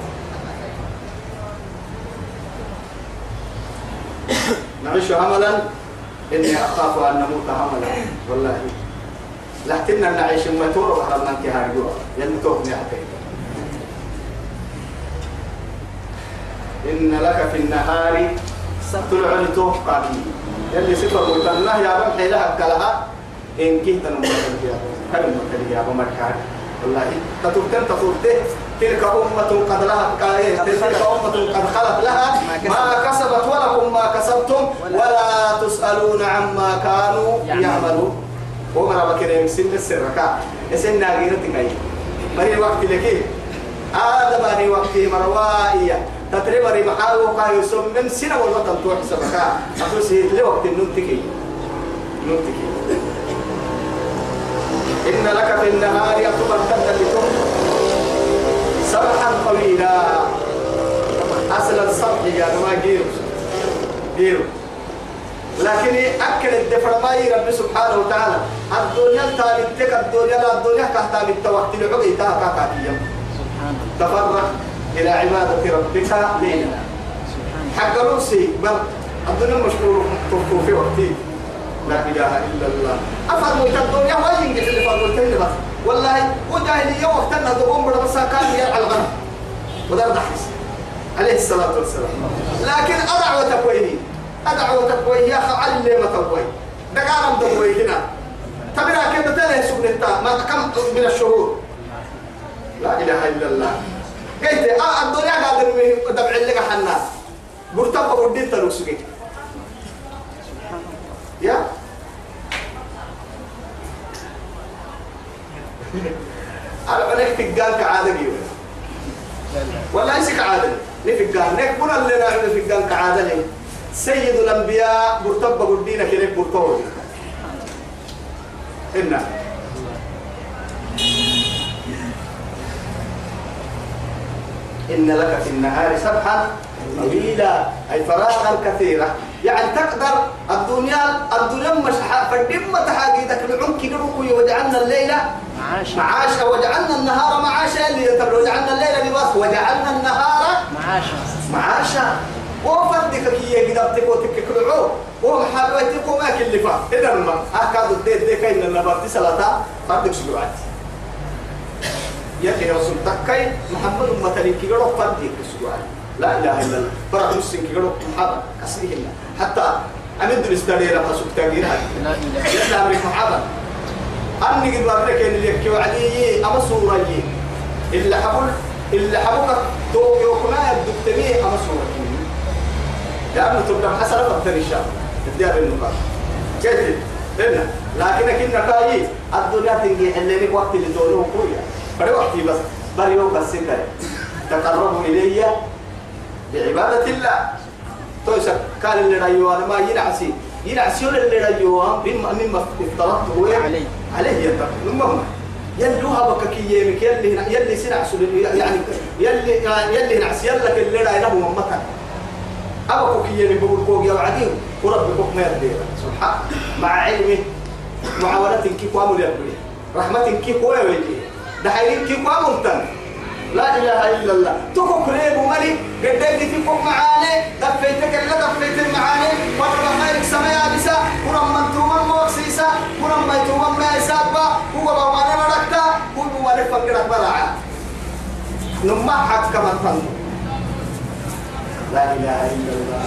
نعيش عملا. إني أخاف أن نموت عملا. والله. لكن نعيش ما تور وحرمنا كهارجوا يلي توقني حتى إن لك في النهار طلع لتوقع يلي سفر متنه يا رب حيلها كلها إن كنت نموت يا كم نموت يا رب مركان والله. تتوتن تتوتن تلك أمة قد لها تلك أمة قد خلت لها ما كسبت ولكم ما كسبتم. ولا تسألون عما كانوا يعملون. ومرا بكرة سن السرقة سن ناقيرتك أي مري وقت لك هذا بني وقت مروائية. تتري مري محاول وقاي من سنة والله تنتوح سبكا أخلصي لوقت النمتكي نمتكي إن لك في النهار يعتبر تدلتم سبحا طويلا أصل الصبح يا ما جيرو. جيرو. لكن أكل الدفر ما رب سبحانه وتعالى. الدنيا تالتك الدنيا لا الدنيا كهتا بالتوقت العقي تاكا كاتيا تفرغ إلى عبادة ربك ليلا. حق روسي بل الدنيا مشكور في وقتي. لا إله إلا الله. أفرموا الدنيا وين ينجح اللي فرموا بس. والله وجاهلية وقتنا دقوم بلا بس كان يلعى الغنم. وده دحس عليه الصلاة والسلام. لكن أدعو تكويني أدعو تكوي يا أخي علي ما تكوي دقارم تكوي هنا. تبرا كيف تله سبنتا ما كم من الشهور؟ لا إله إلا الله. قلت آه الدنيا قادر دبع لك حنا. مرتبط وديت تلوسكي يا؟ على عليك تقال كعادة جيوه ولا يسك عادة. نفقال نك بنا اللي نعمل نفقال كعادة لي. سيد الأنبياء مرتبة قدينا كليك مرتبة إنا إن لك في النهار سبحا طويلا. أي فراغا كثيرا. يعني تقدر الدنيا الدنيا مش فالدم تحاقيدك العنك نروكي وجعلنا الليلة معاشا. معاشا. وجعلنا النهار معاشا وجعلنا الليل لباس. وجعلنا النهار معاشا. معاشا. وفردك كي يقدر تكوتك كلعو ومحابيتك وما كلفا إذا ما أكاد الدير دي كاين النبات سلاتا فردك سلوعات يلي رسول تكاي محمد مثلا كي يروح فردك سلوعات لا إله إلا الله فرق مسلم كي يروح محمد كسرهن حتى أمد الاستدير ما سوك تغيير لا إله يلا أمريك محمد أني قد وابرك اللي يكي وعدي أما سوري إلا حبل إلا حبك تو يوكنا الدكتمية أما سوري لأنه تبقى حسنة فالتريشة الديار النقاط. كيف لنا لكن كنا كاي. الدنيا تنجي حليني وقت اللي تقولوه كويا بري وقتي بس. بري يوم بس كده تقربوا إلي بعبادة الله. تويسا قال اللي رأيوا أنا ما ينعسي. ينعسي ولا اللي رأيوا مما مما افترضته عليه. عليه يتقى. المهم يلوها بك كي يمك. يلي يلي سنعس يعني يلي يلي نعس يلك اللي رأيناه ممتن أبقوا كي بقول كوك يا وعدين ورب بك ما يدير سبحان مع علمه معاونة كي قاموا يبني رحمة كي قوي ويجي دحين كي قاموا تن لا إله إلا الله. تكو كريب وملي قدك في فوق معاني دفيتك اللي دفيت المعاني. ورب خيرك سمايا بسا ورم من تومن موكسيسا ورم ما تومن ما يسابا هو بوانا مركتا هو بوانا فقرك بلعا نما حق كمان فنو لا إله إلا الله.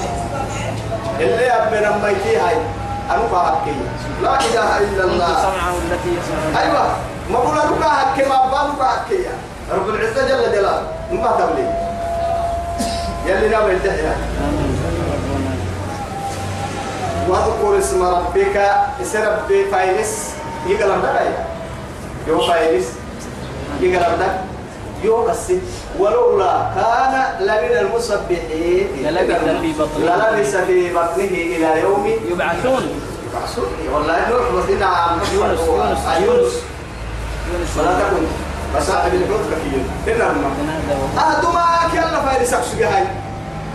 اللي أبنا ميتي هاي أنا بحكي لا إله إلا الله. سمعه التي يسمع أيوة ما بقول لك حكي ما بقول حكي. رب العزة جل جلاله ما تبلي يلي نعمل الدحية واذكر اسم ربك اسم ربي فايلس. يقلب لك يو فايلس. يقلب لك يو بس ولولا كان لمن المسبحين للبث في بطنه. للبث في بطنه إلى يوم يبعثون يبعثون والله نوح وسيدنا عن يونس يونس آه، يونس يونس ولا تكن مساعد الحوت كثير إنما آه دماغ يلا فايلس أكسجي هاي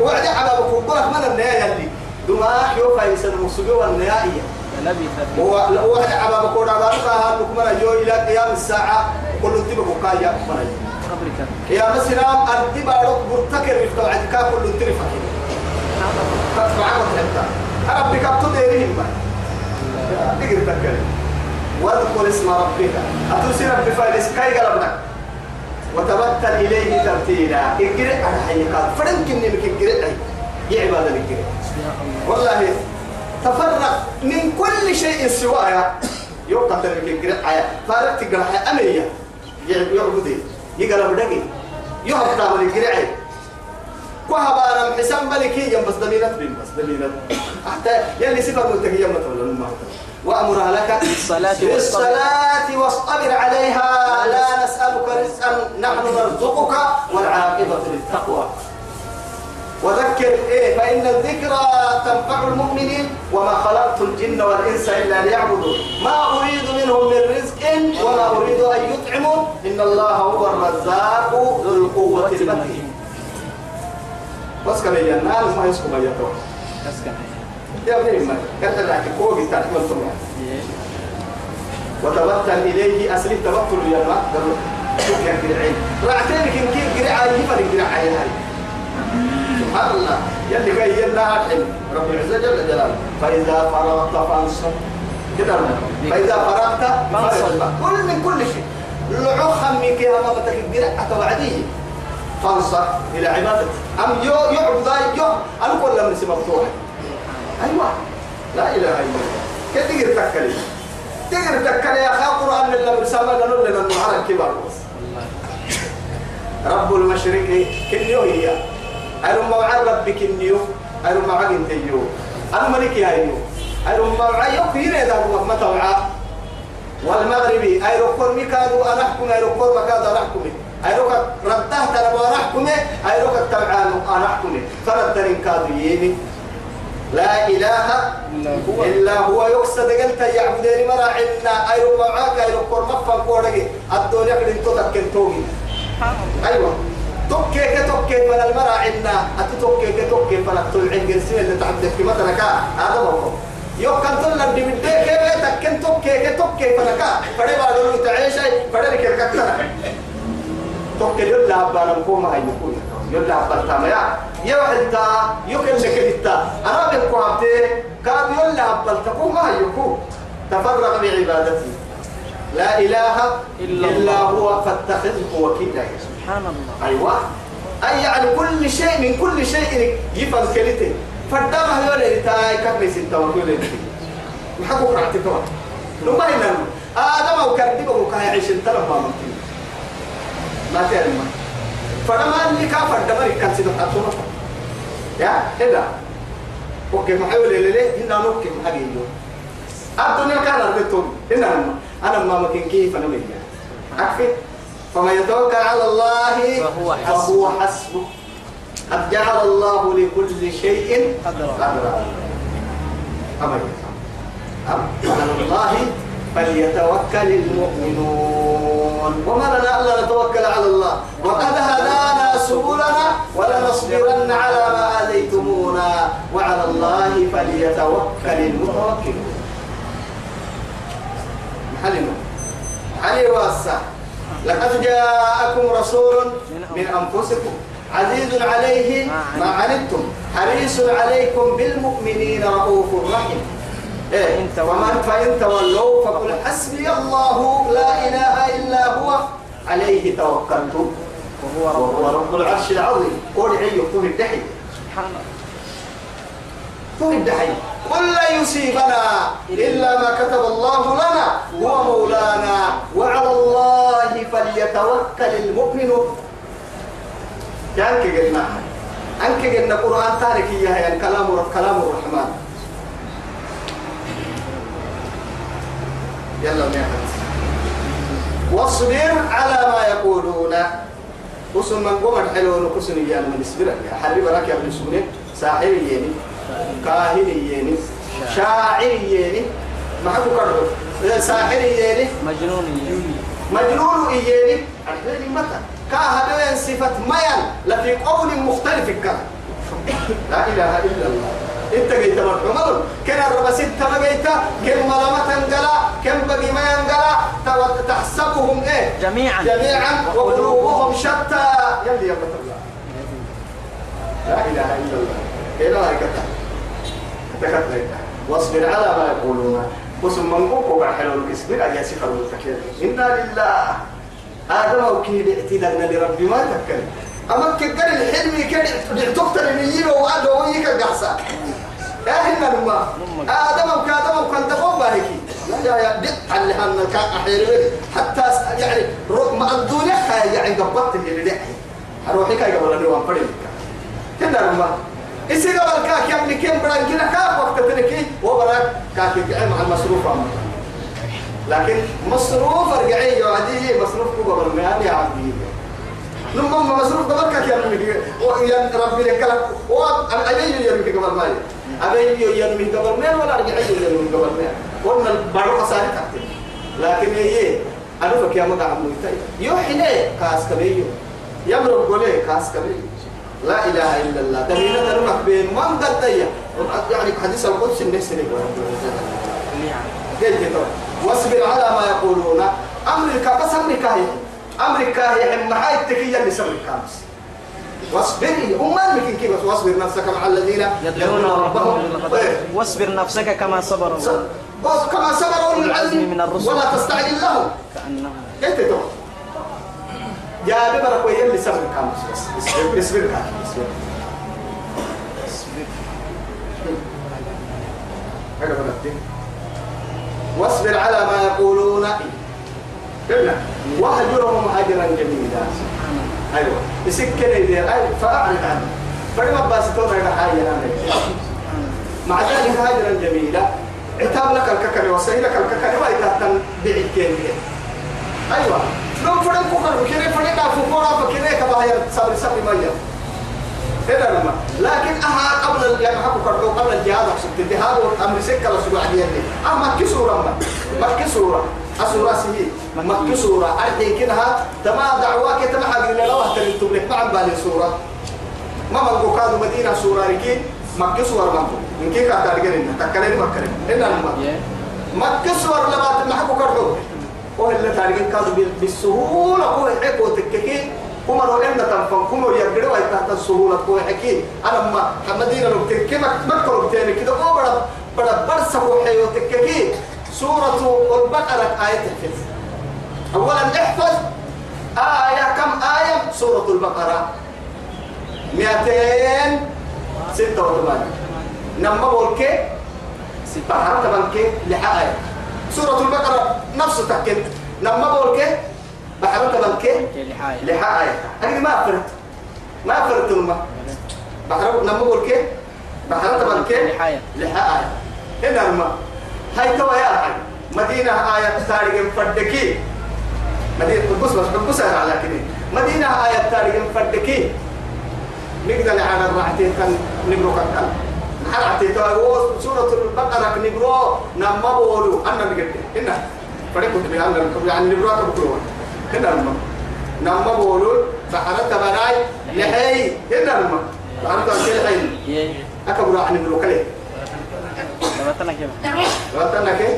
وعدي على بكوبك من النهاية اللي دماغ يو فايلس المسجي والنهائية لبث في هو واحد على بكون على رأسها نكمل يو إلى قيام الساعة كل تبقى بكايا كمل قبرك يا مسلم أرتي بارك برتكر يفتح عندك كل ترفع تدفع وتحتى ربك أبتديرهم بقى تقدر تتكلم واذكر اسم ربك أتوسي ربي فايلس كاي قلبنا. وتبتل إليه تبتيلا اقرأ على حيقات فرنك إني بك اقرأ يا عبادة اقرأ والله تفرق من كل شيء سوايا. يوقف لك اقرأ حياة فارق تقرأ حياة أمية. يعبدي. يقلب دقي. يهب تعمل اقرأ وهبا أنا حسام ملكي يم بس دليلة بين بس دليلة حتى يلي سفر ملتقي يم مثلا ما وأمرها لك بالصلاة واصطبر. بالصلاة واصطبر عليها. لا نسألك رزقا نحن نرزقك والعاقبة للتقوى. وذكر إيه فإن الذكرى تنفع المؤمنين وما خلقت الجن والإنس إلا ليعبدون. ما أريد منهم من رزق وما أريد أن يطعمون. إن الله هو الرزاق ذو القوة المتين. بس كان ينال ما يسكب يتوه أسكن يا ابني ما كانت لك تعرف الطمع وتبتل إليه أسلي تبتل يا ما. شوف يا قرعين. رعتين كن كي قرعة يفر قرعة هاي. سبحان الله. يلي كي يلا الحلم رب العزة جل جلاله. فإذا فرغت فانصب كده فإذا فرغت فانصب. كل من كل شيء. لعوخا من كي أمامتك القرعة وعديه فانصب إلى عبادته أم يو يعبد يو أنا كل من سمى مفتوح. أيوة. لا إله إلا الله. كيف تقدر تكلم. تقدر تكلم يا أخي. القرآن اللي برسالة نقول لنا المعارك الكبار بس رب المشرق كنيو هي أنا موعى ربي كنيو أنا موعى انتيو أنا ملكي هايو أنا موعى يوكي إذا هو ما توعى. والمغربي أي ركور مكادو أنا أحكم أي ركور مكادو أنا أحكم أي ركور ردته ترى أنا أحكم أي ركور تبعان أنا أحكم فرد كادو يمي لا إله إلا هو. يقصد قلت يعبدين مراعنا أي معاك أي ركور مفن كورجي الدنيا كده انتو تكنتوغي أيوه. توكي توكي من المرأة عنا أتتوكي توكي فلا تلعين جنسين اللي تعبدك في مثلا كا هذا هو يو كان تلا دي بدي كي تكن توكي توكي فلا كا. فدي بعد لو تعيش فدي كي كتنا توكي يلا بنا نقوم هاي نقول يلا بنا تاميا يا حتى يكل لك التا أنا بكو هبتي كان يلا هبل تكو ما يكو تفرغ بعبادتي. لا إله إلا, إلا. هو فاتخذه وكيلا سبحان الله. أيوة. أي يعني كل شيء من كل شيء يفهم كلمته فدامه يقول لي تاي كبري ستة وكل محبوك رعتي كمان لما هنا آدم أو كردي بقول كهي عيش انترى ما ممكن. ما تعلم فدما اللي كافر دمر كان سيدو حطونا يا؟ إلا أوكي محاول لي لي هنا نوكي محاجيو الدنيا كان أربطهم. هنا لما أنا ما ممكن كيف أنا مية. أكفي؟ فمن يتوكل على الله فهو فهو حسبه. قد جعل الله لكل شيء قدرا. أما أم. على الله فليتوكل المؤمنون. وما لنا ألا نتوكل على الله. وقد هدانا سبلنا ولنصبرن على ما آذيتمونا وعلى الله فليتوكل المتوكلون. محلنا علي واسع. لقد جاءكم رسول من أنفسكم عزيز عليه ما عنتم حريص عليكم بالمؤمنين رؤوف رحيم. إيه ومن فإن تولوا فقل حسبي الله لا إله إلا هو عليه توكلت. وهو رب العرش العظيم. قول فيه الدحي سبحان الله. الدحي قل لا يصيبنا إلا ما كتب الله لنا هو مولانا. وعلى الله فليتوكل المؤمنون يعني قلنا. أنك قلنا قرآن تارك إياها يعني كلام كلام الرحمن. يلا نعمت واصبر على ما يقولون. وصل من قوم الحلو نقصن إيانا من اسبرك. حرب راك يا ابن سوني ساحر يني كاهن يني شاعر يني ما حكوا كرهو ساحر يني مجنون يجي. مجنون إياني الحين متى كاهدين صفة ميان لفي قول مختلف كان. لا إله إلا الله. إنت قيت مرحوم كان الرب ستة ما قيت كم ملامة انقلا كم بقي ما ينقلا تو- تحسبهم إيه؟ جميعا. جميعا. وقلوبهم شتى. يلي يا الله. لا إله إلا الله. إلا الله تكتل واصبر على ما يقولون. وسم من قوك وبحلو الكسبير أجي سفر التكير إنا لله. آدم وكيد اعتدالنا لربي ما تكل أما كقر الحلم كده تقتل النيين وعد ويك القحصة. يا هنا لما. آدم وكادم وكان تقوم باهكي لا يا يا دق على هن كان أحير حتى يعني ما الدنيا يعني قبضت اللي دعي أروحي كاي قبل النوم فريم هنا لما. إسي قبل كاك يمني كم بران كنا كاك وقت تركي وبراك كاك مع المصروف عمك لكن مصروف أرجعي يعديه مصروف قبل ما يا عبدي لما ما مصروف قبل كاك يرمي يا ربي لك لك. وأبي يرمي قبل ما أبي يرمي قبل ما ولا أرجعي يرمي قبل ما قلنا البارو خسارة تحت لكن هي أنا فك يا مدعم ميتاي يوحنا كاس كبيو يمرق قولي كاس كبيو لا إله إلا الله. دليل تنمك بين من قد يعني حديث القدس النفس اللي قلت واصبر على ما يقولون. أمريكا بس أمريكا هي. أمريكا هي. هم هاي التكية اللي سمر كامس واصبر. هم المكين كيف بس واصبر نفسك مع الذين يدعون ربهم إيه. واصبر نفسك كما صبر س- بس كما صبروا أولو العزم من الرسل. ولا تستعجل لهم. كأنهم قلت يا ببرك ويا اللي سمر كامس بس اصبر هذا بدأت واصبر على ما يقولون. قلنا واهجرهم هجرا جميلا. أيوه. يسكن يدير أيوة. فأعرض عنه. فلما باسطون إلى حاجة مع ذلك هجرا جميلا. عتاب لك الككري وسهل لك الككري يتهتم بعيد كين أيوه. لو فرن كوكر كيري فرن كافو كورا فكيري كباير صبر صبر ميا كده لما لكن أها قبل ال- يعني حكوا كرتو قبل الجهاد أقصد. الجهاد والأمر سكة لسوا عديا لي أما كي سورة ما. ما كي سورة أسورة سهي ما كي سورة أرحي كنها تما دعواك تما حق اللي لو أهتل التبلك ما عم بالي سورة ما ملقو كادو مدينة سورة ركي ما كي سورة ما من كي كاتا رجلنا تكلم مكرم إلا لما. ما كي سورة لما ما حكوا وهي اللي تارجين كادو بال- بالسهولة؟ هو يحكوا تككي كما لو إن تنفن كما يقدروا تحت السهولة كوي حكي. أنا ما حمدين لو تكما مكتب تاني كده. أو بڑا بڑا برسا وحيو تككي سورة البقرة آية الكف أولا احفظ. آية كم آية؟ سورة البقرة. 286 نما بولك بحرت بنك لحاية سورة البقرة نفس تكن نما بولك بحرت بنك لحاية. أنا ما أفرت. ما أفرت ما بحرت نما بولك بحرت بنك لحاية. لحاية. هنا ما هاي توا يا هاي مدينة آية تاريخ فردكي مدينة بص بص بص على كده مدينة آية تاريخ فردكي نقدر على الرعتين كان نبرو كان حرعتي تو سورة البقرة نبرو نما بولو أنا نقدر هنا فريقوا تبي أنا يعني نبرو كبكرو هنا نما نما بولو فحرت بناي لحي. هنا نما فحرت بناي لحي. يه أكبر عن نبرو كله. لبتنا كيف؟ لبتنا كي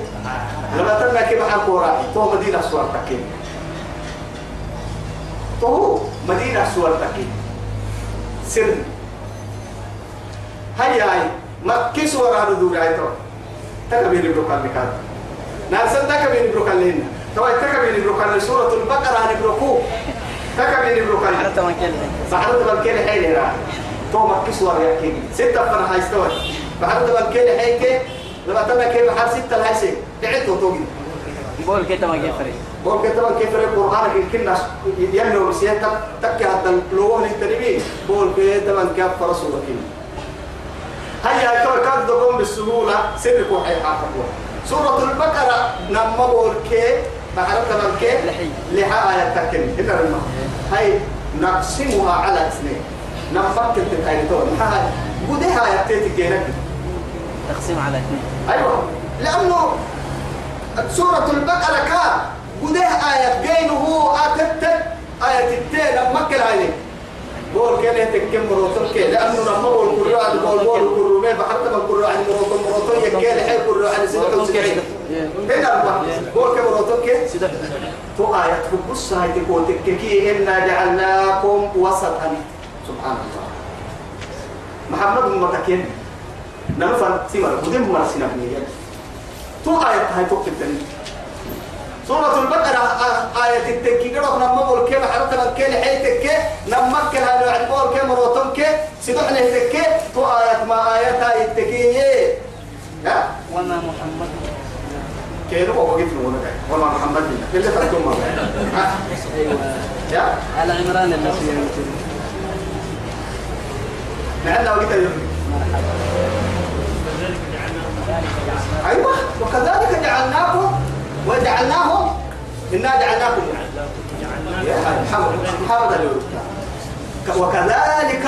لبتنا كي بحال كورا تو مدينة سوار تكي تو مدينة سوار تكي سر هاي هاي ما كي سوار هذا دور هاي تو تكبير بروكال نكاد ناسن تكبير بروكال لين تو تكبير بروكال سورة البقرة هني بروكو تكبير بروكال حتى ما كان بحرت بالكيل حيل را تو ما كي سوار يا كي ستة فنا هاي استوى بحرت بالكيل حيل كي لما تنا كي بحر ستة هاي سي تعبت توقي بقول كده ما كيف فريق ممكن طبعا كيف القرآن يمكن ينو بسيط تك حتى اللغة التنبيه بقول كده طبعا كيف فرسول كده هيا كم كان دقوم بالسهولة سرك وحي حافظوا سورة البقرة نما بقول كي بعرف طبعا كي لحي. لحا آية تكن هنا الماء هاي نقسمها على اثنين. نما كنت تايتون هاي بدها آية تيجي تقسيم على اثنين. أيوه. لأنه سورة البقرة كان قده آية جينه آتت آية التين لما كل عليه بقول كده تكم مروتون كده لأنه لما بقول كل واحد بقول بقول كل ما بحرت ما كل واحد مروتون مروتون يكيل حي كل واحد سيدة وسبعين هنا أربعة. بقول كم مروتون سيدة تو آية تبص هاي تقول تككي إنا جعلناكم وسطا. سبحان الله. محمد متكين. نمفر سيمر بدم مرسنا بنية. تو آية هاي تكتب تاني سورة البقرة آية التكي قرأ نما بقول كيف حرت من كيل حي تكي نما كل هذا عند بقول كيف مروتون كي سيدوح له تكي تو آية ما آية هاي التكي. ها؟ وما محمد. كيلو هو قلت له ولا محمد اللي تكتم ها أيوه. يا على عمران النبي لعل وقت أيوه وكذلك جعلناكم إنا جعلناكم محمد اليوم وكذلك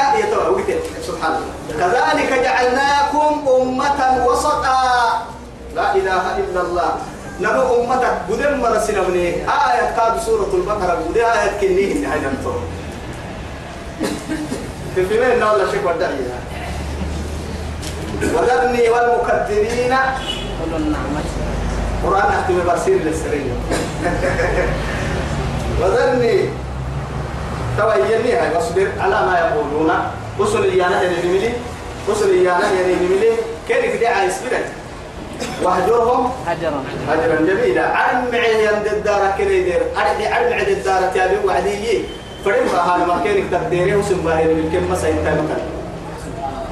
سبحان الله. كذلك جعلناكم أمة وسطا. لا إله إلا الله. نبو أمتك بدم مرسنا مني آية كاد سورة البقرة بدي آية كنيه هاي نمتو في فيلم إنه الله شيء ودعي وذرني والمكذبين. قرآن أختم بصير للسرية وذرني تويني هاي واصبر على ما يقولون. وصل إيانا يعني نملي. وصل إيانا يعني نملي. كيف كده عايز بدك واهجرهم. هجرا هجرا جميلا. عن معي يند الدار كده يدير عن عن معي الدار تابي وعدي فريم هذا ما كان تقديره وسم باهر بالكلمة سينتهي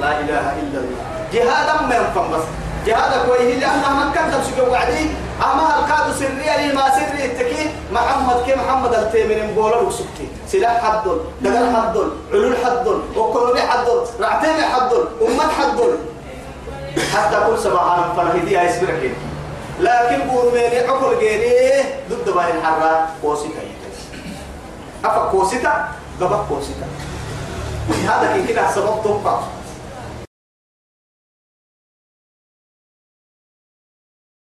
لا إله إلا الله. جهادا ما ينفع بس. جهادا كويه لأنها من كذب سجوا وعدي أما الكاد سرية ما سري التكي محمد كي محمد التيمين بولا وسكتي سلاح حد دقر حد علول حد وكل حد رعتين حد أمة حد حتى كل سبعة فرهدي هاي سبرك لكن قرميني عقل جيني ضد باي الحرة كوسيتا أفا كوسيتا قبا كوسيتا هذا كي كده سبب توقع